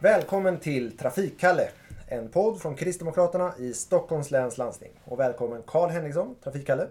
Välkommen till Trafikkalle, en podd från Kristdemokraterna i Stockholms läns landsting. Och välkommen Karl Henriksson, Trafikkalle.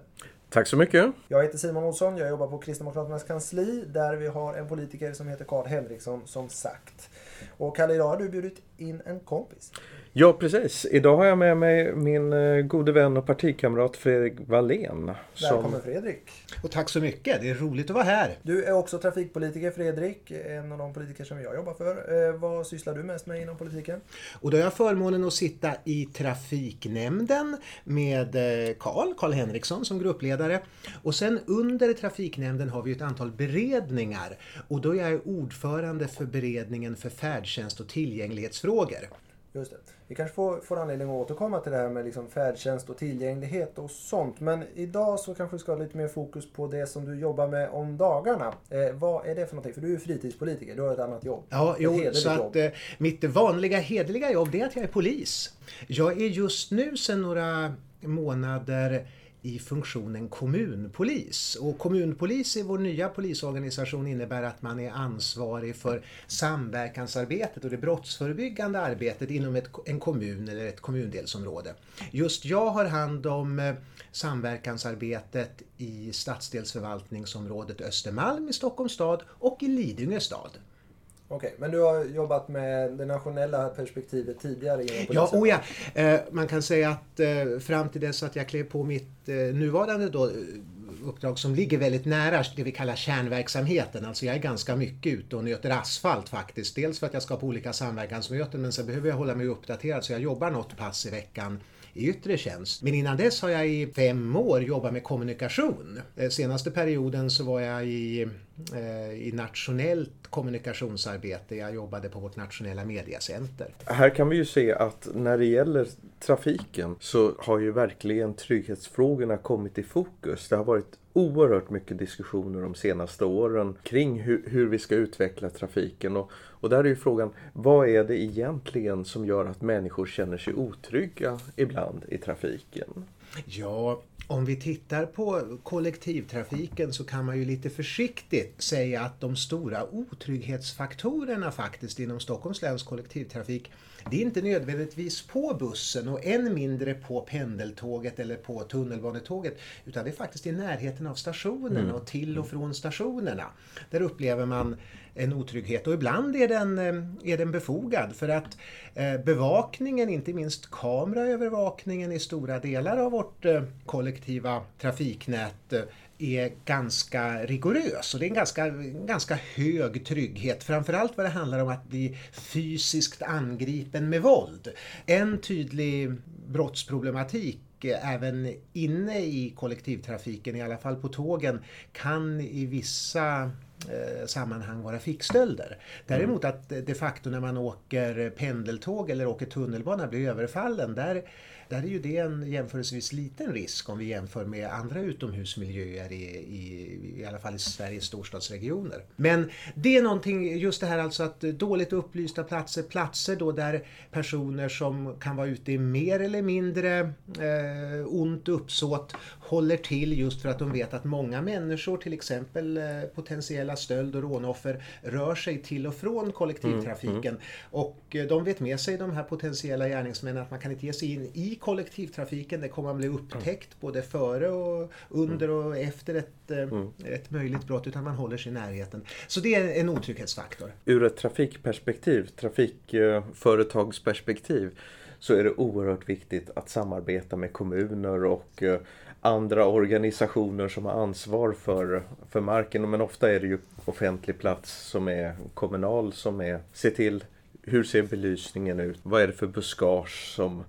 Tack så mycket. Jag heter Simon Olsson, jag jobbar på Kristdemokraternas kansli där vi har en politiker som heter Karl Henriksson som sagt. Och Kalle, idag har du bjudit in en kompis. Ja, precis. Idag har jag med mig min eh, gode vän och partikamrat Fredrik Wallén. Välkommen som... Fredrik! Och tack så mycket, det är roligt att vara här. Du är också trafikpolitiker Fredrik, en av de politiker som jag jobbar för. Eh, vad sysslar du mest med inom politiken? Och då har jag förmånen att sitta i trafiknämnden med eh, Karl, Karl Henriksson som gruppledare. Och sen under trafiknämnden har vi ett antal beredningar och då är jag ordförande för beredningen för färdtjänst och tillgänglighetsfrågor. Just det. Vi kanske får, får anledning att återkomma till det här med liksom färdtjänst och tillgänglighet och sånt. Men idag så kanske vi ska ha lite mer fokus på det som du jobbar med om dagarna. Eh, vad är det för någonting? För du är fritidspolitiker, du har ett annat jobb. Ja, jo, så att eh, mitt vanliga hederliga jobb det är att jag är polis. Jag är just nu sedan några månader i funktionen kommunpolis. Och kommunpolis i vår nya polisorganisation innebär att man är ansvarig för samverkansarbetet och det brottsförebyggande arbetet inom ett, en kommun eller ett kommundelsområde. Just jag har hand om eh, samverkansarbetet i stadsdelsförvaltningsområdet Östermalm i Stockholms stad och i Lidingö stad. Okej, men du har jobbat med det nationella perspektivet tidigare inom polisen? Ja, oh ja. Eh, man kan säga att eh, fram till dess att jag klev på mitt eh, nuvarande då, uppdrag som ligger väldigt nära det vi kallar kärnverksamheten. Alltså jag är ganska mycket ute och nöter asfalt faktiskt. Dels för att jag ska på olika samverkansmöten men sen behöver jag hålla mig uppdaterad så jag jobbar något pass i veckan i yttre tjänst. Men innan dess har jag i fem år jobbat med kommunikation. Eh, senaste perioden så var jag i, eh, i nationellt kommunikationsarbete. Jag jobbade på vårt nationella mediacenter. Här kan vi ju se att när det gäller trafiken så har ju verkligen trygghetsfrågorna kommit i fokus. Det har varit oerhört mycket diskussioner de senaste åren kring hur, hur vi ska utveckla trafiken. Och, och där är ju frågan, vad är det egentligen som gör att människor känner sig otrygga ibland i trafiken? Ja, om vi tittar på kollektivtrafiken så kan man ju lite försiktigt säga att de stora otrygghetsfaktorerna faktiskt inom Stockholms läns kollektivtrafik det är inte nödvändigtvis på bussen och än mindre på pendeltåget eller på tunnelbanetåget utan det är faktiskt i närheten av stationen mm. och till och från stationerna. Där upplever man en otrygghet och ibland är den, eh, är den befogad för att eh, bevakningen, inte minst kameraövervakningen i stora delar av vårt eh, kollektiva trafiknät är ganska rigorös och det är en ganska, ganska hög trygghet. Framförallt vad det handlar om att bli fysiskt angripen med våld. En tydlig brottsproblematik även inne i kollektivtrafiken, i alla fall på tågen, kan i vissa Eh, sammanhang vara fickstölder. Däremot att de facto när man åker pendeltåg eller åker tunnelbana blir överfallen, där där är ju det en jämförelsevis liten risk om vi jämför med andra utomhusmiljöer i, i, i alla fall i Sveriges storstadsregioner. Men det är någonting, just det här alltså att dåligt upplysta platser, platser då där personer som kan vara ute i mer eller mindre eh, ont uppsåt håller till just för att de vet att många människor, till exempel eh, potentiella stöld och rånoffer, rör sig till och från kollektivtrafiken. Mm, mm. Och eh, de vet med sig, de här potentiella gärningsmännen, att man kan inte ge sig in i kollektivtrafiken. Det kommer att bli upptäckt mm. både före och under och efter ett, eh, mm. ett möjligt brott utan man håller sig i närheten. Så det är en otrygghetsfaktor. Ur ett trafikperspektiv, trafikföretagsperspektiv så är det oerhört viktigt att samarbeta med kommuner och eh, andra organisationer som har ansvar för, för marken. Men ofta är det ju offentlig plats som är kommunal som är, se till hur ser belysningen ut? Vad är det för buskage som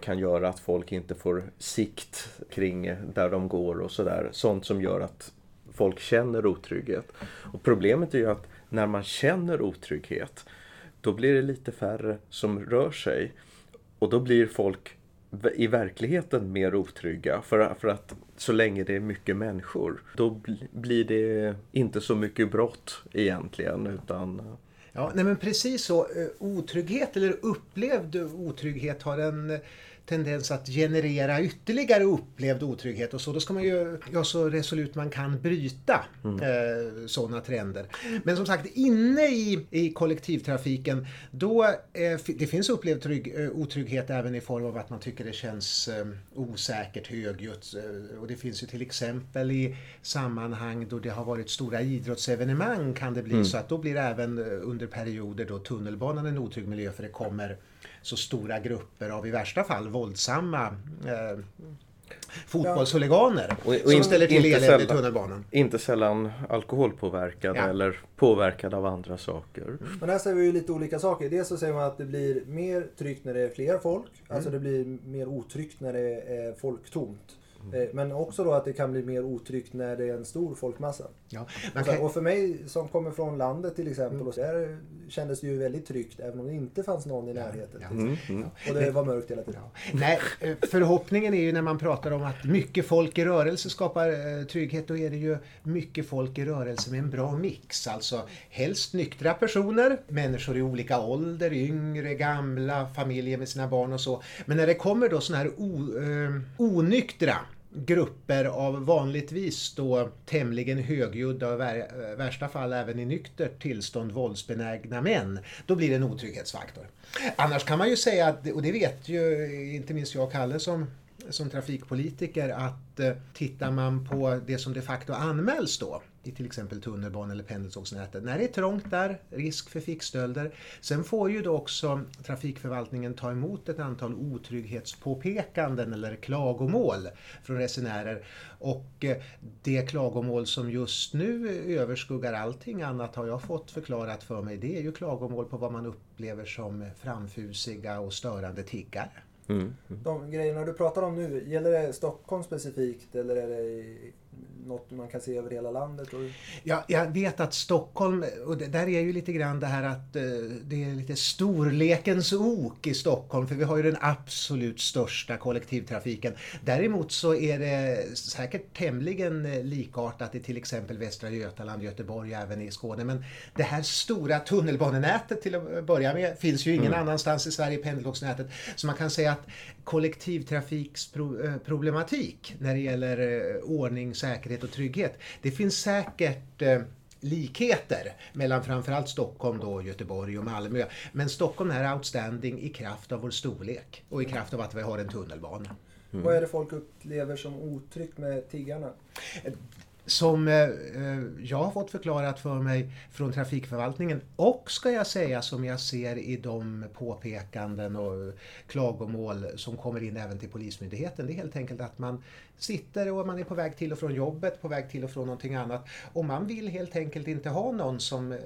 kan göra att folk inte får sikt kring där de går och sådär. Sånt som gör att folk känner otrygghet. Och problemet är ju att när man känner otrygghet då blir det lite färre som rör sig. Och då blir folk i verkligheten mer otrygga. För, för att så länge det är mycket människor då blir det inte så mycket brott egentligen. utan Ja, nej men precis så. Eh, otrygghet eller upplevd otrygghet har en tendens att generera ytterligare upplevd otrygghet och så. Då ska man ju ja, så resolut man kan bryta mm. eh, sådana trender. Men som sagt, inne i, i kollektivtrafiken då eh, det finns upplevd trygg, eh, otrygghet även i form av att man tycker det känns eh, osäkert, högljutt. Eh, och det finns ju till exempel i sammanhang då det har varit stora idrottsevenemang kan det bli mm. så att då blir även eh, under perioder då tunnelbanan en otrygg miljö för det kommer så stora grupper av i värsta fall våldsamma eh, fotbollshuliganer ja. som och ställer till elände i tunnelbanan. Inte sällan alkoholpåverkade ja. eller påverkade av andra saker. Mm. Men här säger vi ju lite olika saker. Dels så säger man att det blir mer tryggt när det är fler folk. Alltså mm. Alltså det blir mer otryggt när det är folktomt. Mm. Men också då att det kan bli mer otryggt när det är en stor folkmassa. Ja, och, så, och, för mig som kommer från landet till exempel, mm. och så där kändes det ju väldigt tryggt även om det inte fanns någon i närheten. Ja, mm, mm. Och det var mörkt hela tiden. Nej, eh, förhoppningen är ju när man pratar om att mycket folk i rörelse skapar eh, trygghet, då är det ju mycket folk i rörelse med en bra mix. Alltså helst nyktra personer, människor i olika ålder, yngre, gamla, familjer med sina barn och så. Men när det kommer då sådana här o, eh, onyktra grupper av vanligtvis då tämligen högljudda och i värsta fall även i nyktert tillstånd våldsbenägna män, då blir det en otrygghetsfaktor. Annars kan man ju säga, att, och det vet ju inte minst jag och Kalle som som trafikpolitiker att eh, tittar man på det som de facto anmäls då i till exempel tunnelbana eller pendeltågsnätet. När det är trångt där, risk för fickstölder. Sen får ju då också trafikförvaltningen ta emot ett antal otrygghetspåpekanden eller klagomål från resenärer. Och eh, det klagomål som just nu överskuggar allting annat har jag fått förklarat för mig. Det är ju klagomål på vad man upplever som framfusiga och störande tiggare. Mm. Mm. De grejerna du pratar om nu, gäller det Stockholm specifikt eller är det något man kan se över hela landet? Och... Ja, jag vet att Stockholm, och det, där är ju lite grann det här att eh, det är lite storlekens ok i Stockholm för vi har ju den absolut största kollektivtrafiken. Däremot så är det säkert tämligen eh, likartat i till exempel Västra Götaland, Göteborg och även i Skåne. Men det här stora tunnelbanenätet till att börja med finns ju ingen mm. annanstans i Sverige, pendeltågsnätet. Så man kan säga att kollektivtrafiksproblematik när det gäller eh, ordning, säkerhet och trygghet. Det finns säkert eh, likheter mellan framförallt Stockholm, då, Göteborg och Malmö. Men Stockholm är outstanding i kraft av vår storlek och i kraft av att vi har en tunnelbana. Mm. Vad är det folk upplever som otryggt med tiggarna? Som eh, eh, jag har fått förklarat för mig från trafikförvaltningen och ska jag säga som jag ser i de påpekanden och klagomål som kommer in även till Polismyndigheten. Det är helt enkelt att man sitter och man är på väg till och från jobbet, på väg till och från någonting annat och man vill helt enkelt inte ha någon som eh,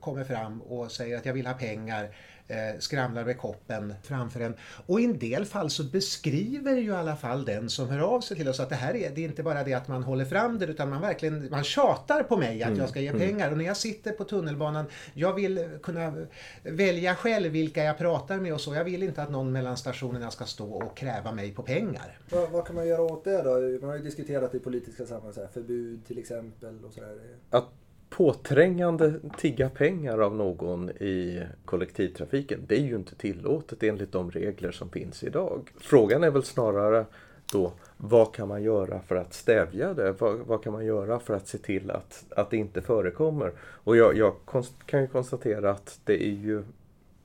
kommer fram och säger att jag vill ha pengar eh, skramlar med koppen framför en. Och i en del fall så beskriver ju i alla fall den som hör av sig till oss att det här är, det är inte bara det att man håller fram det utan man verkligen man tjatar på mig att mm. jag ska ge mm. pengar. Och när jag sitter på tunnelbanan, jag vill kunna välja själv vilka jag pratar med och så. Jag vill inte att någon mellan stationerna ska stå och kräva mig på pengar. Vad, vad kan man göra åt det då? Man har ju diskuterat i politiska sammanhang, förbud till exempel. Och så där. Att påträngande tigga pengar av någon i kollektivtrafiken, det är ju inte tillåtet enligt de regler som finns idag. Frågan är väl snarare då vad kan man göra för att stävja det? Vad, vad kan man göra för att se till att, att det inte förekommer? Och jag, jag kan ju konstatera att det är ju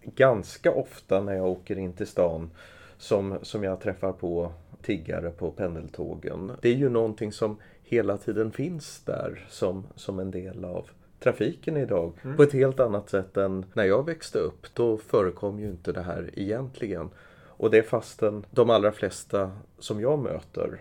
ganska ofta när jag åker in till stan som, som jag träffar på tiggare på pendeltågen. Det är ju någonting som hela tiden finns där som, som en del av trafiken idag. Mm. På ett helt annat sätt än när jag växte upp. Då förekom ju inte det här egentligen. Och det fastän de allra flesta som jag möter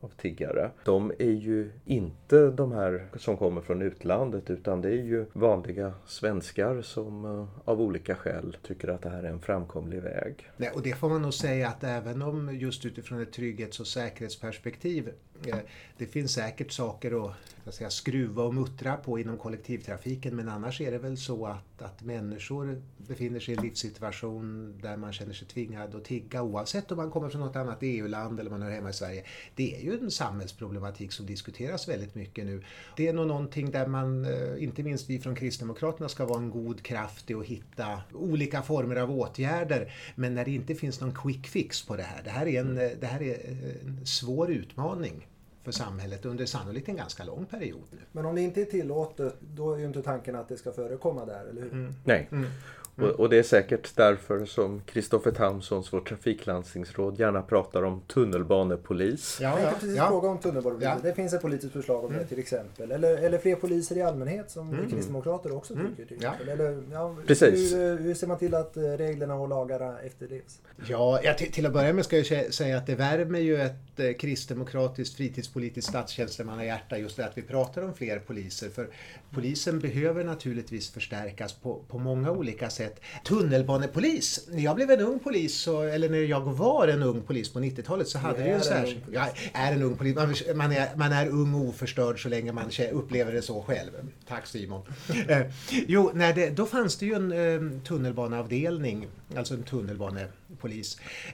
av tiggare. De är ju inte de här som kommer från utlandet utan det är ju vanliga svenskar som uh, av olika skäl tycker att det här är en framkomlig väg. Nej, och det får man nog säga att även om just utifrån ett trygghets och säkerhetsperspektiv Eh, Eh, det finns säkert saker att att säga, skruva och muttra på inom kollektivtrafiken men annars är det väl så att, att människor befinner sig i en livssituation där man känner sig tvingad att tigga oavsett om man kommer från något annat EU-land eller man är hemma i Sverige. Det är ju en samhällsproblematik som diskuteras väldigt mycket nu. Det är nog någonting där man, eh, inte minst vi från Kristdemokraterna, ska vara en god kraft i att hitta olika former av åtgärder. Men när det inte finns någon quick fix på det här. Det här är en, eh, det här är en svår utmaning för samhället under sannolikt en ganska lång period. Nu. Men om det inte är tillåtet, då är ju inte tanken att det ska förekomma där, eller hur? Mm. Nej. Mm. Mm. Och, och, det är säkert därför som Kristoffer Tamsons, vårt trafiklandstingsråd, gärna pratar om tunnelbanepolis. Ja, jag tänkte precis ja. fråga om tunnelbanepolis. Ja. Det finns ett politiskt förslag om mm. det till exempel. Eller, eller fler poliser i allmänhet som mm. kristdemokrater också mm. tycker. Till ja. Eller, ja, precis. Hur, hur, ser man till att eh, reglerna och lagarna efterlevs? Ja, ja till, till att börja med ska jag säga att det värmer ju ett eh, kristdemokratiskt fritidspolitiskt statstjänstemannahjärta just det att vi pratar om fler poliser. För polisen behöver naturligtvis förstärkas på, på många olika sätt sätt. Tunnelbanepolis. När jag blev en ung polis, så, eller när jag var en ung polis på 90-talet så hade vi en särskild... Jag är en ung polis. Man, man, är, man är ung och oförstörd så länge man upplever det så själv. Tack Simon. eh, jo, när det, då fanns det ju en eh, tunnelbaneavdelning, alltså en tunnelbanepolis.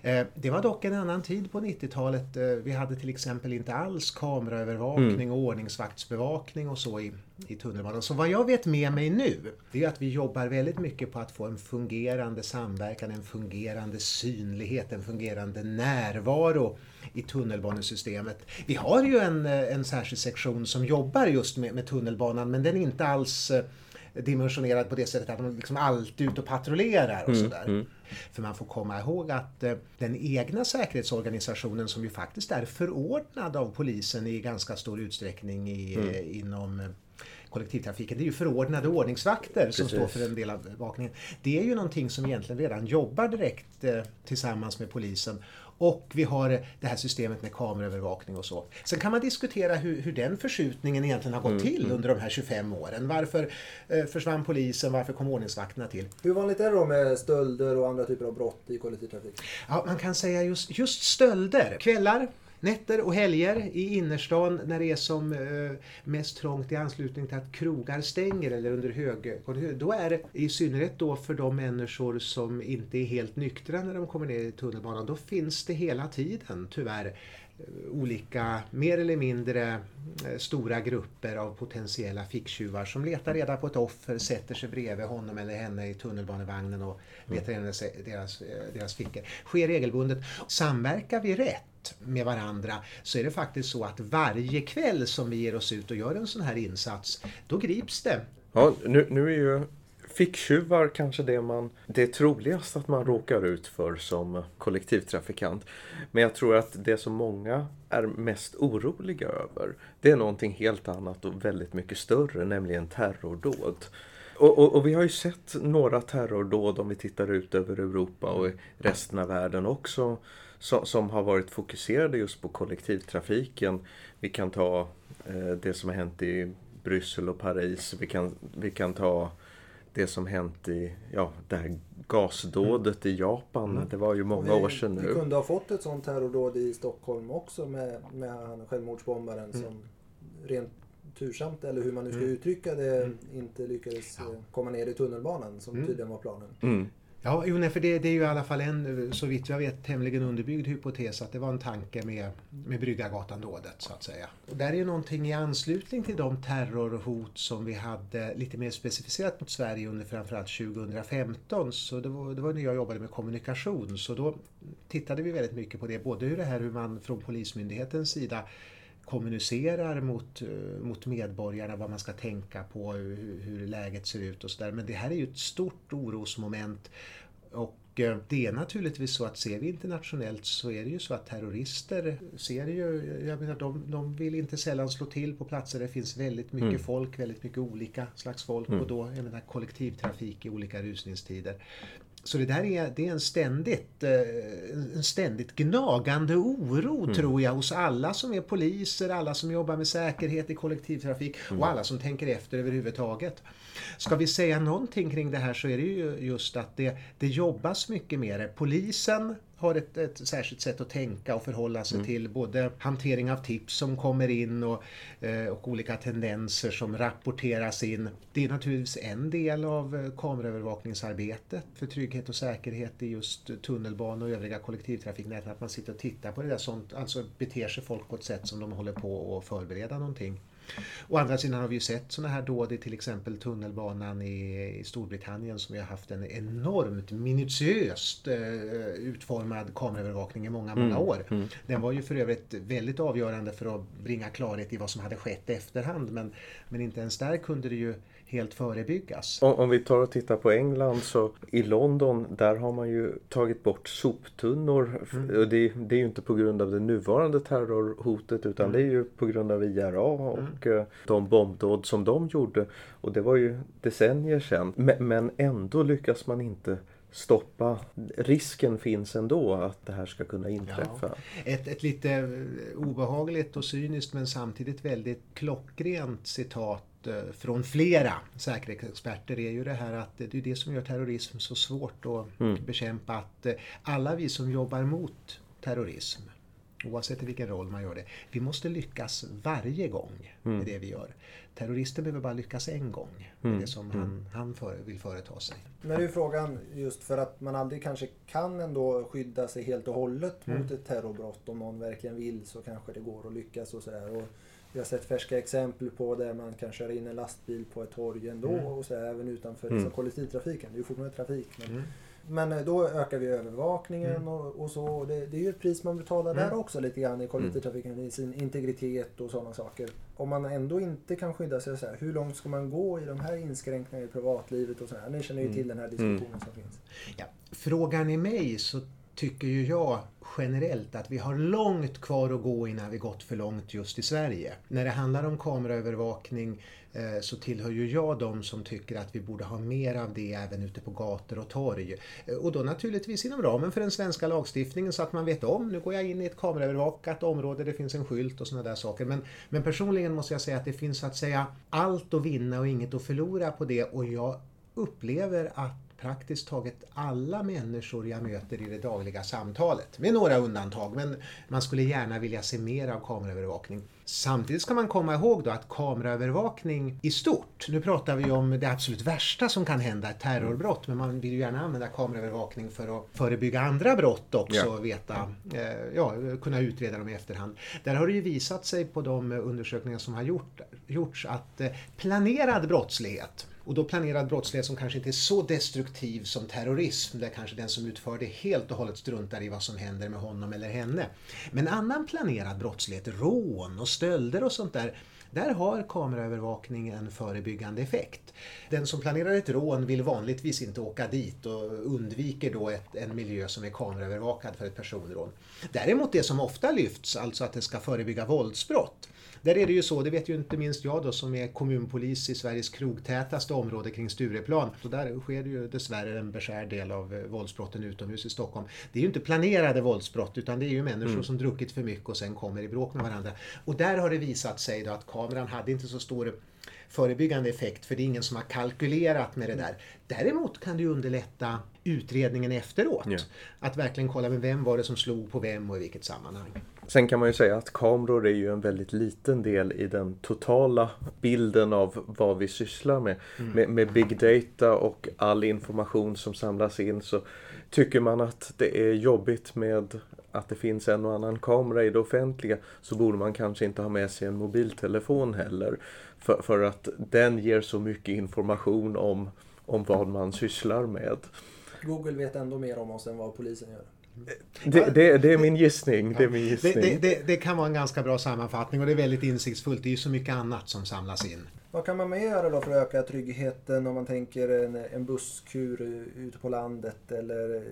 Eh, det var dock en annan tid på 90-talet. Eh, vi hade till exempel inte alls kameraövervakning mm. och ordningsvaktsbevakning och så i, i tunnelbanan. Så vad jag vet med mig nu, det är att vi jobbar väldigt mycket på att få en fungerande samverkan, en fungerande synlighet, en fungerande närvaro i tunnelbanesystemet. Vi har ju en, en särskild sektion som jobbar just med, med tunnelbanan men den är inte alls eh, dimensionerad på det sättet att de liksom alltid är ute och patrullerar och mm, sådär. Mm. För man får komma ihåg att eh, den egna säkerhetsorganisationen som ju faktiskt är förordnad av polisen i ganska stor utsträckning i, mm. Eh, inom kollektivtrafiken. Det är ju förordnade ordningsvakter som står för en del av bevakningen. Det är ju någonting som egentligen redan jobbar direkt eh, tillsammans med polisen. Och vi har det här systemet med kameraövervakning och så. Sen kan man diskutera hur, hur den förskjutningen egentligen har gått mm, till mm. under de här 25 åren. Varför eh, försvann polisen? Varför kom ordningsvakterna till? Hur vanligt är det då med stölder och andra typer av brott i kollektivtrafik? Ja, man kan säga just, just stölder. Kvällar, Nätter och helger i innerstan när det är som eh, mest trångt i anslutning till att krogar stänger eller under högkonjunktur. Då är det i synnerhet då för de människor som inte är helt nyktra när de kommer ner i tunnelbanan. Då finns det hela tiden tyvärr olika mer eller mindre eh, stora grupper av potentiella ficktjuvar som letar reda på ett offer, sätter sig bredvid honom eller henne i tunnelbanevagnen och letar reda på deras, deras fickor. Sker regelbundet. Samverkar vi rätt med varandra så är det faktiskt så att varje kväll som vi ger oss ut och gör en sån här insats, då grips det. Ja, nu, nu är ju ficktjuvar kanske det man det är troligast att man råkar ut för som kollektivtrafikant. Men jag tror att det som många är mest oroliga över det är någonting helt annat och väldigt mycket större, nämligen terrordåd. Och, och, och, vi har ju sett några terrordåd om vi tittar ut över Europa och resten av världen också som, som har varit fokuserade just på kollektivtrafiken. Vi kan ta eh, det som har hänt i Bryssel och Paris. Vi kan, vi kan ta det som hänt i ja, det här gasdådet mm. i Japan. Mm. Det var ju många vi, år sedan nu. Vi kunde ha fått ett sånt terrordåd i Stockholm också med, med han självmordsbombaren mm. som rent tursamt, eller hur man nu ska mm. uttrycka det, mm. inte lyckades ja. Eh, komma ner i tunnelbanan som mm. tydligen var planen. Ja, jo, nej, för det, det, är ju i alla fall en, så vitt jag vet, tämligen underbyggd hypotes att det var en tanke med, med Bryggargatan-dådet, så att säga. Och där är ju någonting i anslutning till de terrorhot som vi hade lite mer specificerat mot Sverige under framförallt 2015. Så det var, det var när jag jobbade med kommunikation, så då tittade vi väldigt mycket på det. Både hur det här hur man från Polismyndighetens sida kommunicerar mot, eh, mot medborgarna vad man ska tänka på, hur, hur läget ser ut och sådär. Men det här är ju ett stort orosmoment och eh, det är naturligtvis så att ser vi internationellt så är det ju så att terrorister ser ju, jag menar de, de vill inte sällan slå till på platser där det finns väldigt mycket mm. folk, väldigt mycket olika slags folk mm. och då, jag menar kollektivtrafik i olika rusningstider. Så det där är, det är en, ständigt, eh, en ständigt gnagande oro mm. tror jag hos alla som är poliser, alla som jobbar med säkerhet i kollektivtrafik mm. och alla som tänker efter överhuvudtaget. Ska vi säga någonting kring det här så är det ju just att det, det jobbas mycket mer. Polisen har ett, ett särskilt sätt att tänka och förhålla sig mm. till både hantering av tips som kommer in och, eh, och olika tendenser som rapporteras in. Det är naturligtvis en del av eh, kameraövervakningsarbetet för trygghet och säkerhet i just tunnelbana och övriga kollektivtrafiknät. Att man sitter och tittar på det där sånt, alltså beter sig folk på ett sätt som de håller på att förbereda någonting. Å andra sidan har vi ju sett sådana här dåd i till exempel tunnelbanan i, i Storbritannien som vi har haft en enormt minutiöst eh, utformad kameraövervakning i många, mm. många år. Mm. Den var ju för övrigt väldigt avgörande för att bringa klarhet i vad som hade skett i efterhand men, men inte ens där kunde det ju helt förebyggas. Om, om, vi tar och tittar på England så i London där har man ju tagit bort soptunnor. Mm. Och det, det, är ju inte på grund av det nuvarande terrorhotet utan mm. det är ju på grund av IRA och mm. de bombdåd som de gjorde. Och det var ju decennier sedan. Men, men ändå lyckas man inte stoppa. Risken finns ändå att det här ska kunna inträffa. Ja. Ett, ett lite obehagligt och cyniskt men samtidigt väldigt klockrent citat Eh, från flera säkerhetsexperter är ju det här att det är det som gör terrorism så svårt att mm. bekämpa. Att eh, alla vi som jobbar mot terrorism, oavsett i vilken roll man gör det, vi måste lyckas varje gång med mm. det vi gör. Terroristen behöver bara lyckas en gång med mm. det som han, mm. han för, vill företa sig. Men det är frågan just för att man aldrig kanske kan ändå skydda sig helt och hållet mot mm. ett terrorbrott. Om någon verkligen vill så kanske det går att lyckas och sådär. Vi har sett färska exempel på där man kan köra in en lastbil på ett torg ändå mm. och så även utanför mm. liksom, kollektivtrafiken. Det är ju fortfarande trafik. Men, mm. men eh, då ökar vi övervakningen mm. och, och, så. Det, det, är ju ett pris man betalar mm. där också lite grann i kollektivtrafiken i sin integritet och sådana saker. Om man ändå inte kan skydda sig, så här, hur långt ska man gå i de här inskränkningarna i privatlivet och så här? Ni känner ju mm. till den här diskussionen som finns. Ja, frågan i mig så tycker ju jag generellt att vi har långt kvar att gå innan vi gått för långt just i Sverige. När det handlar om kameraövervakning eh, så tillhör ju jag de som tycker att vi borde ha mer av det även ute på gator och torg. Eh, och då naturligtvis inom ramen för den svenska lagstiftningen så att man vet om, nu går jag in i ett kameraövervakat område, det finns en skylt och sådana där saker. Men, men personligen måste jag säga att det finns så att säga allt att vinna och inget att förlora på det och jag upplever att praktiskt taget alla människor jag möter i det dagliga samtalet. Med några undantag, men man skulle gärna vilja se mer av kameraövervakning. Samtidigt ska man komma ihåg då att kameraövervakning i stort, nu pratar vi om det absolut värsta som kan hända, ett terrorbrott, men man vill ju gärna använda kameraövervakning för att förebygga andra brott också, ja. veta, eh, ja, kunna utreda dem i efterhand. Där har det ju visat sig på de undersökningar som har gjort, gjorts att eh, planerad brottslighet och då planerad brottslighet som kanske inte är så destruktiv som terrorism, där kanske den som utför det helt och hållet struntar i vad som händer med honom eller henne. Men annan planerad brottslighet, rån och stölder och sånt där, där har kameraövervakning en förebyggande effekt. Den som planerar ett rån vill vanligtvis inte åka dit och undviker då ett, en miljö som är kameraövervakad för ett personrån. Däremot det som ofta lyfts, alltså att det ska förebygga våldsbrott, där är det ju så, det vet ju inte minst jag då som är kommunpolis i Sveriges krogtätaste område kring Stureplan. Så där sker det ju dessvärre en beskärd del av eh, våldsbrotten utomhus i Stockholm. Det är ju inte planerade våldsbrott utan det är ju människor mm. som druckit för mycket och sen kommer i bråk med varandra. Och där har det visat sig då att kameran hade inte så stor förebyggande effekt för det är ingen som har kalkylerat med det där. Däremot kan det ju underlätta utredningen efteråt. Yeah. Att verkligen kolla med vem var det som slog på vem och i vilket sammanhang. Sen kan man ju säga att kameror är ju en väldigt liten del i den totala bilden av vad vi sysslar med. Mm. Med, med, big data och all information som samlas in så tycker man att det är jobbigt med att det finns en och annan kamera i det offentliga så borde man kanske inte ha med sig en mobiltelefon heller. För, för att den ger så mycket information om, om vad man sysslar med. Google vet ändå mer om oss än vad polisen gör. Det, det, det, är min gissning. Det, är min gissning. Det, det, kan vara en ganska bra sammanfattning och det är väldigt insiktsfullt. Det är ju så mycket annat som samlas in. Vad kan man mer göra då för att öka tryggheten om man tänker en, en busskur ute på landet eller,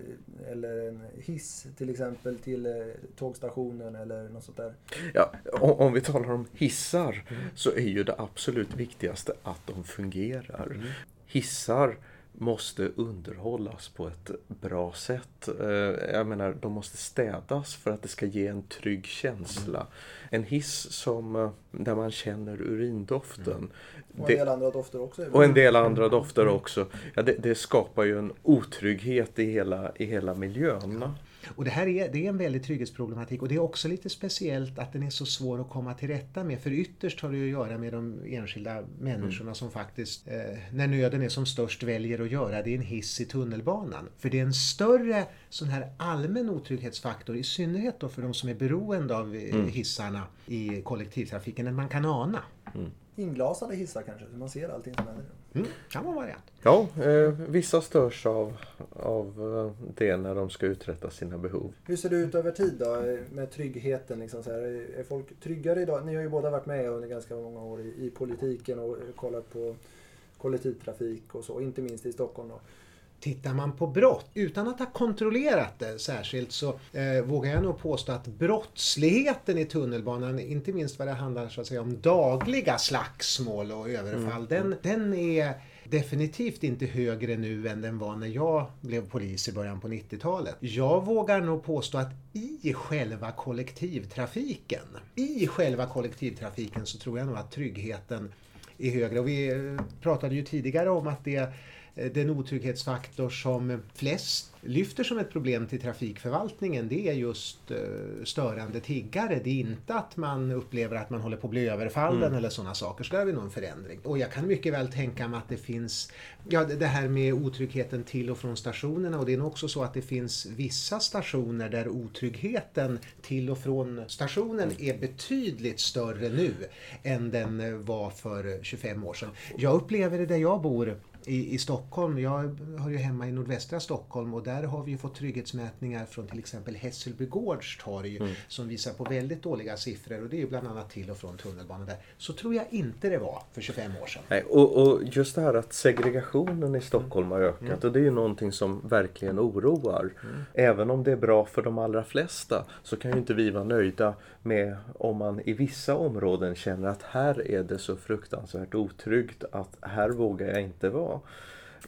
eller en hiss till exempel till eh, tågstationen eller något sånt där? Ja, om, om vi talar om hissar mm. så är ju det absolut viktigaste att de fungerar. Mm. Hissar måste underhållas på ett bra sätt. Eh, jag menar, de måste städas för att det ska ge en trygg känsla. En hiss som, eh, där man känner urindoften. Mm. Och en del andra dofter också. Och en del andra dofter också. Ja, det, det skapar ju en otrygghet i hela, i hela miljön. Och det här är, det är en väldig trygghetsproblematik och det är också lite speciellt att den är så svår att komma till rätta med. För ytterst har det att göra med de enskilda människorna mm. som faktiskt, eh, när nöden är som störst, väljer att göra det i en hiss i tunnelbanan. För det är en större sån här allmän otrygghetsfaktor, i synnerhet då för de som är beroende av eh, mm. hissarna i kollektivtrafiken, än man kan ana. Mm inglasade hissar kanske, så man ser allting som händer. Mm, kan vara variant. Ja, eh, vissa störs av, av eh, det när de ska uträtta sina behov. Hur ser det ut över tid då med tryggheten? Liksom så här, är folk tryggare idag? Ni har ju båda varit med under ganska många år i, i politiken och kollat på kollektivtrafik och så, inte minst i Stockholm. Då. Tittar man på brott, utan att ha kontrollerat det särskilt, så eh, vågar jag nog påstå att brottsligheten i tunnelbanan, inte minst vad det handlar så att säga, om dagliga slagsmål och överfall, mm. den, den är definitivt inte högre nu än den var när jag blev polis i början på 90-talet. Jag vågar nog påstå att i själva kollektivtrafiken, i själva kollektivtrafiken så tror jag nog att tryggheten är högre. Och vi eh, pratade ju tidigare om att det den otrygghetsfaktor som flest lyfter som ett problem till trafikförvaltningen det är just eh, störande tiggare. Det är inte att man upplever att man håller på att bli överfallen mm. eller sådana saker. Så där har vi nog en förändring. Och jag kan mycket väl tänka mig att det finns ja, det här med otryggheten till och från stationerna och det är nog också så att det finns vissa stationer där otryggheten till och från stationen är betydligt större nu än den var för 25 år sedan. Jag upplever det där jag bor i, i Stockholm. Jag hör ju hemma i nordvästra Stockholm och där har vi ju fått trygghetsmätningar från till exempel Hässelby gårds torg mm. som visar på väldigt dåliga siffror och det är ju bland annat till och från tunnelbanan där. Så tror jag inte det var för 25 år sedan. Nej, och, och just det här att segregationen i Stockholm har ökat mm. och det är ju någonting som verkligen oroar. Mm. Även om det är bra för de allra flesta så kan ju inte vi vara nöjda med om man i vissa områden känner att här är det så fruktansvärt otryggt att här vågar jag inte vara.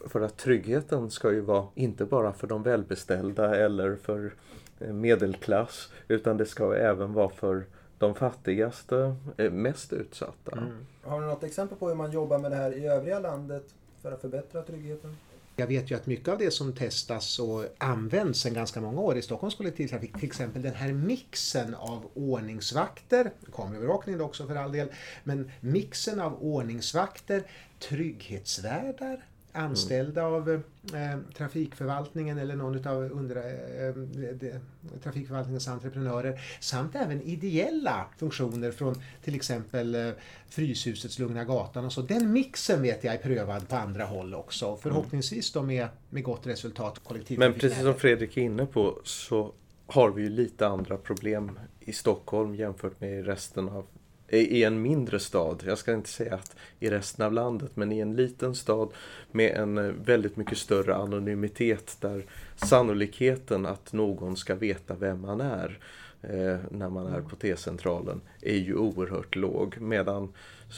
För att tryggheten ska ju vara inte bara för de välbeställda eller för eh, medelklass utan det ska även vara för de fattigaste, eh, mest utsatta. Mm. Har du något exempel på hur man jobbar med det här i övriga landet för att förbättra tryggheten? Jag vet ju att mycket av det som testas och används sedan ganska många år i Stockholms kollektivtrafik, till exempel den här mixen av ordningsvakter, kameraövervakning också för all del, men mixen av ordningsvakter, trygghetsvärdar, anställda mm. av eh, trafikförvaltningen eller någon av eh, trafikförvaltningens entreprenörer samt även ideella funktioner från till exempel eh, Fryshusets Lugna Gatan och så. Den mixen vet jag är prövad på andra håll också. Förhoppningsvis då med, med gott resultat. Men precis som Fredrik är inne på så har vi ju lite andra problem i Stockholm jämfört med resten av i en mindre stad, jag ska inte säga att i resten av landet, men i en liten stad med en eh, väldigt mycket större anonymitet där sannolikheten att någon ska veta vem man är eh, när man är på T-centralen är ju oerhört låg. Medan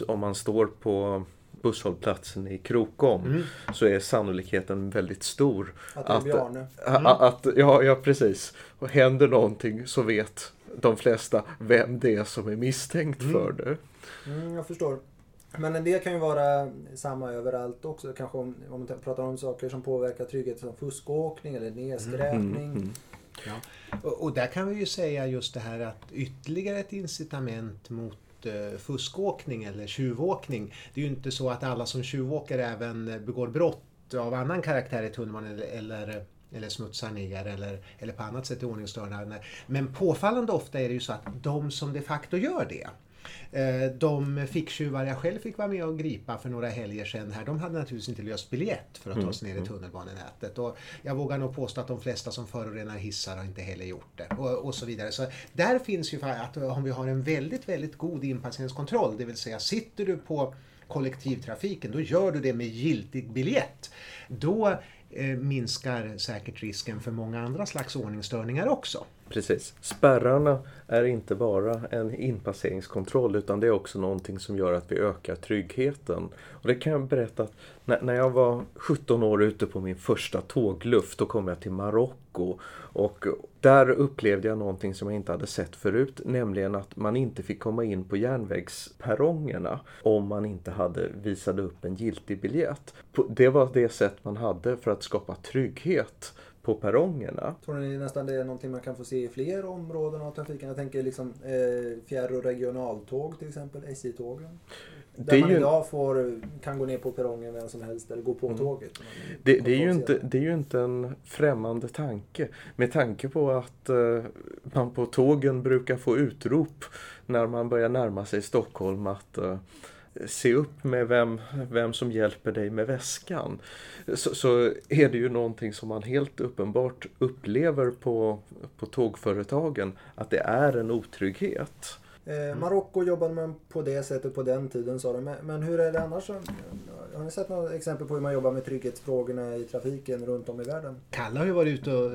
om man står på busshållplatsen i Krokom mm. så är sannolikheten väldigt stor. Att Bjarne. Mm. Att, att, ja, ja, precis. Och händer någonting så vet de flesta vem det är som är misstänkt mm. för det. Mm, jag förstår. Men det kan ju vara samma överallt också. Kanske om, om man pratar om saker som påverkar trygghet som fuskåkning eller nedskräpning. Mm, mm. Ja. Och, och, där kan vi ju säga just det här att ytterligare ett incitament mot eh, fuskåkning eller tjuvåkning. Det är ju inte så att alla som tjuvåker även begår brott av annan karaktär i tunnelbanan eller, eller eller smutsar ner eller, eller på annat sätt är ordningsstörande. Men påfallande ofta är det ju så att de som de facto gör det eh, de ficktjuvar jag själv fick vara med och gripa för några helger sedan här, de hade naturligtvis inte löst biljett för att ta sig ner i mm, mm. tunnelbanenätet. Och jag vågar nog påstå att de flesta som förorenar hissar har inte heller gjort det. Och, och så vidare. Så där finns ju att om vi har en väldigt, väldigt god inpasseringskontroll, det vill säga sitter du på kollektivtrafiken, då gör du det med giltig biljett. Då Eh, Eh, minskar säkert risken för många andra slags ordningsstörningar också. Precis. Spärrarna är inte bara en inpasseringskontroll utan det är också någonting som gör att vi ökar tryggheten. Och det kan jag berätta att när jag var 17 år ute på min första tågluft då kom jag till Marocko och där upplevde jag någonting som jag inte hade sett förut nämligen att man inte fick komma in på järnvägsperrongerna om man inte hade visat upp en giltig biljett. Det var det sätt man hade för att skapa trygghet på perrongerna. Tror ni nästan det är någonting man kan få se i fler områden av trafiken? Jag tänker liksom eh, fjärr och regionaltåg till exempel, SJ-tågen. Där man ju- idag får, kan gå ner på perrongen vem som helst eller gå på Mm. tåget. Det, det, är ju inte, det är ju inte en främmande tanke. Med tanke på att eh, man på tågen brukar få utrop när man börjar närma sig Stockholm att eh, se upp med vem, vem som hjälper dig med väskan. Så, så är det ju någonting som man helt uppenbart upplever på, på tågföretagen att det är en otrygghet. Eh, Marocko jobbade man på det sättet på den tiden sa de. Men, hur är det annars? Har ni sett några exempel på hur man jobbar med trygghetsfrågorna i trafiken runt om i världen? Kalle har ju varit ute och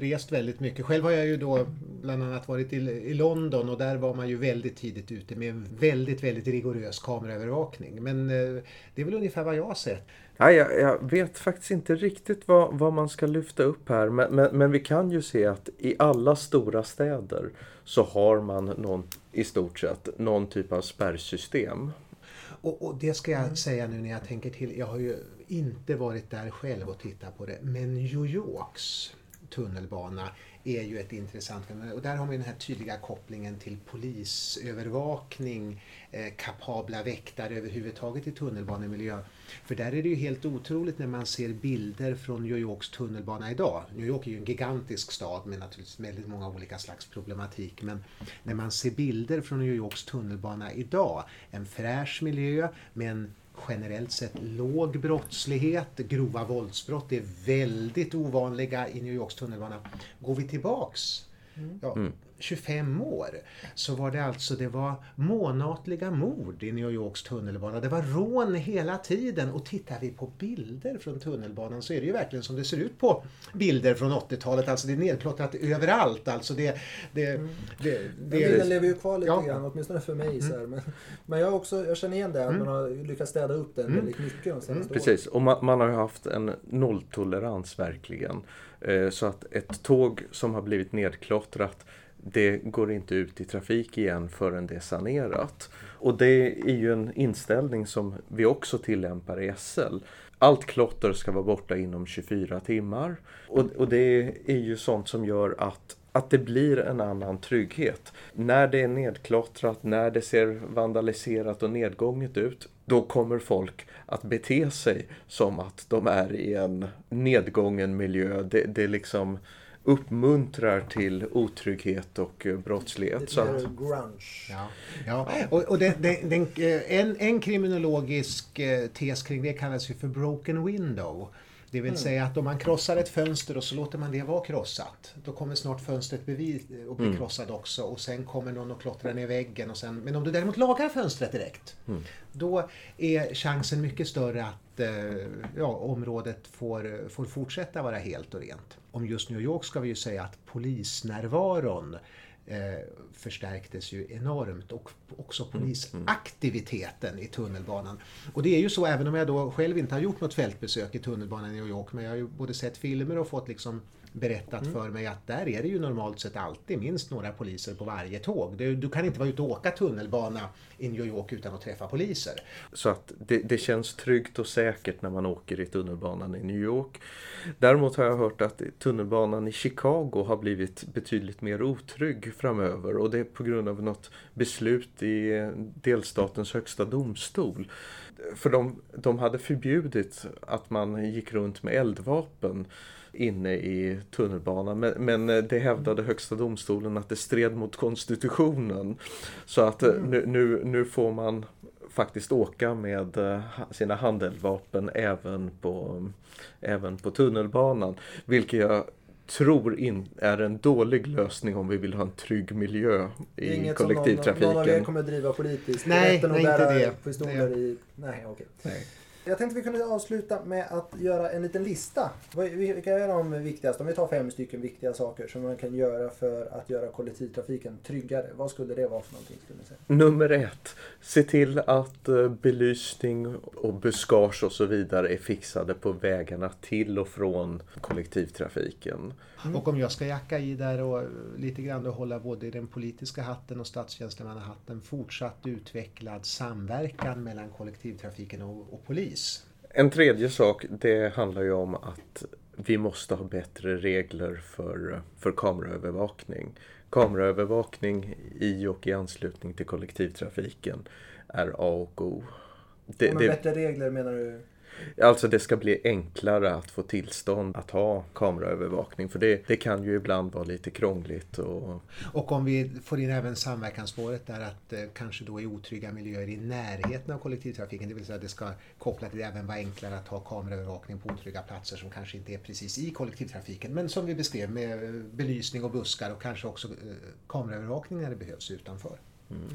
rest väldigt mycket. Själv har jag ju då bland annat varit i, London och där var man ju väldigt tidigt ute med en väldigt, väldigt rigorös kameraövervakning. Men eh, det är väl ungefär vad jag har sett. Ja, jag, jag vet faktiskt inte riktigt vad, vad man ska lyfta upp här men, men, men vi kan ju se att i alla stora städer så har man någon, i stort sett någon typ av spärrsystem. Och, och det ska jag säga nu när jag tänker till. Jag har ju inte varit där själv och tittat på det. Men New Yorks tunnelbana är ju ett intressant. Och där har vi den här tydliga kopplingen till polisövervakning, eh, kapabla väktare överhuvudtaget i tunnelbanemiljö. För där är det ju helt otroligt när man ser bilder från New Yorks tunnelbana idag. New York är ju en gigantisk stad med naturligtvis väldigt många olika slags problematik. Men när man ser bilder från New Yorks tunnelbana idag, en fräsch miljö med en generellt sett låg brottslighet, grova våldsbrott är väldigt ovanliga i New Yorks tunnelbana. Går vi tillbaks? Ja, 25 år så var det alltså det var månatliga mord i New Yorks tunnelbana. Det var rån hela tiden och tittar vi på bilder från tunnelbanan så är det ju verkligen som det ser ut på bilder från 80-talet. Alltså det är nedplottrat överallt. Alltså det, det, det, Det, det, bilden lever ju kvar lite Ja. grann, åtminstone för mig. Så här. Men, men jag, också, jag känner igen det, att Mm. man har lyckats städa upp den väldigt mycket de senaste åren. Precis, och man, man har ju haft en nolltolerans verkligen. Eh, Så att ett tåg som har blivit nedklottrat det går inte ut i trafik igen förrän det är sanerat. Och det är ju en inställning som vi också tillämpar i SL. Allt klotter ska vara borta inom 24 timmar. Och, och det är ju sånt som gör att att det blir en annan trygghet. När det är nedklottrat, när det ser vandaliserat och nedgånget ut, då kommer folk att bete sig som att de är i en nedgången miljö. Det, det liksom uppmuntrar till otrygghet och eh, brottslighet. Så att, grunge. Ja, ja. och, och den, den, den, eh, en, en kriminologisk eh, tes kring det kallas ju för broken window. Det vill säga att om man krossar ett fönster och så låter man det vara krossat. Då kommer snart fönstret bevis, att bli krossat också och sen kommer någon och klottrar ner väggen. Och sen, men om du däremot lagar fönstret direkt. Då är chansen mycket större att eh, ja, området får, får fortsätta vara helt och rent. Om just New York ska vi ju säga att polisnärvaron eh, förstärktes ju enormt och också polisaktiviteten i tunnelbanan. Och det är ju så även om jag då själv inte har gjort något fältbesök i tunnelbanan i New York men jag har ju både sett filmer och fått liksom berättat för mig att där är det ju normalt sett alltid minst några poliser på varje tåg. Du, du kan inte vara ute och åka tunnelbana i New York utan att träffa poliser. så att det, det känns tryggt och säkert när man åker i tunnelbanan i New York. Däremot har jag hört att tunnelbanan i Chicago har blivit betydligt mer otrygg framöver och det är på grund av något beslut i delstatens högsta domstol. För de, de hade förbjudit att man gick runt med eldvapen inne i tunnelbanan. Men, men det hävdade högsta domstolen att det stred mot konstitutionen. Så att eh, nu, nu, nu får man faktiskt åka med eh, sina handeldvapen även på, även på tunnelbanan. Vilket jag tror in, är en dålig lösning om vi vill ha en trygg miljö Det är i inget som någon, kollektivtrafiken. någon av er kommer driva politiskt. Nej, att nej, inte det. pistoler i... Nej, okej. Nej. Jag tänkte vi kunde avsluta med att göra en liten lista. Vilka är de viktigaste? Om vi tar fem stycken viktiga saker som man kan göra för att göra kollektivtrafiken tryggare. Vad skulle det vara för någonting? Skulle ni säga? Nummer ett, se till att eh, belysning och buskage och så vidare är fixade på vägarna till och från kollektivtrafiken. Och om jag ska jacka i där och lite grann och hålla både i den politiska hatten och statstjänstemannahatten fortsatt utvecklad samverkan mellan kollektivtrafiken och, och polis. En tredje sak, det handlar ju om att vi måste ha bättre regler för, för kameraövervakning. Kameraövervakning i och i anslutning till kollektivtrafiken är A och O. Det, och med det, bättre regler menar du? Alltså det ska bli enklare att få tillstånd att ha kameraövervakning för det, det kan ju ibland vara lite krångligt. Och... och om vi får in även samverkansspåret där att eh, kanske då i otrygga miljöer i närheten av kollektivtrafiken, det vill säga att det ska koppla till det även vara enklare att ha kameraövervakning på otrygga platser som kanske inte är precis i kollektivtrafiken men som vi beskrev med eh, belysning och buskar och kanske också eh, kameraövervakning när det behövs utanför. Mm.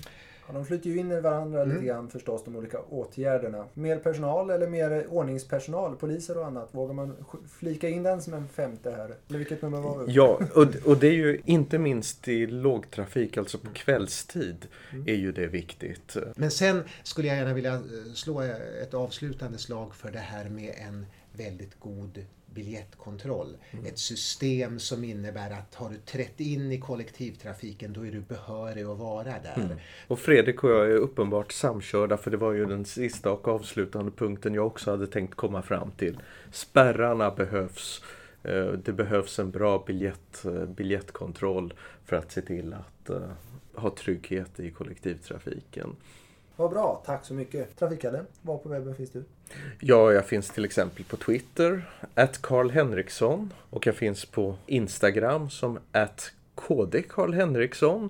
Ja, de flyter ju in i varandra mm. lite grann förstås, de olika åtgärderna. Mer personal eller mer ordningspersonal, poliser och annat? Vågar man flika in den som en femte här? Eller vilket nummer var det? Ja, och, och det är ju inte minst i lågtrafik, alltså på kvällstid, mm. är ju det viktigt. Men sen skulle jag gärna vilja slå ett avslutande slag för det här med en väldigt god biljettkontroll. Mm. Ett system som innebär att har du trätt in i kollektivtrafiken då är du behörig att vara där. Mm. Och Fredrik och jag är uppenbart samkörda för det var ju den sista och avslutande punkten jag också hade tänkt komma fram till. Spärrarna behövs. Eh, det behövs en bra biljett, eh, biljettkontroll för att se till att uh, ha trygghet i kollektivtrafiken. Vad bra, tack så mycket. Trafikkalle, var på webben finns du? Ja, jag finns till exempel på Twitter, att Karl Henriksson och jag finns på Instagram som att KD Karl Henriksson.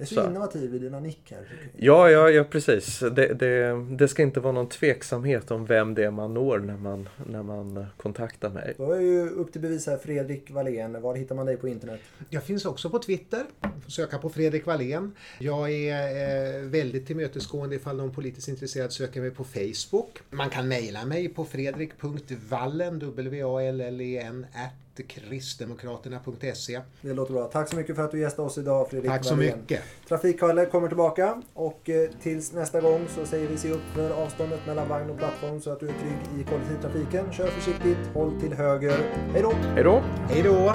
Det är så, så. innovativ i dina nick här. Ja, ja, ja precis. Det, det, det, ska inte vara någon tveksamhet om vem det är man når när man, när man kontaktar mig. Då är ju upp till bevis här Fredrik Wallén. Var hittar man dig på internet? Jag finns också på Twitter. Söka på Fredrik Wallén. Jag är eh, väldigt tillmötesgående ifall någon politiskt intresserad söker mig på Facebook. Man kan mejla mig på fredrik.wallen, W-A-L-L-E-N, kristdemokraterna.se. Det låter bra. Tack så mycket för att du gästade oss idag Fredrik Tack så Wallén. mycket. Trafikkalle kommer tillbaka och eh, tills nästa gång så säger vi se upp för avståndet mellan vagn och plattform så att du är trygg i kollektivtrafiken. Kör försiktigt, håll till höger. Hej då! Hej då! Hej då!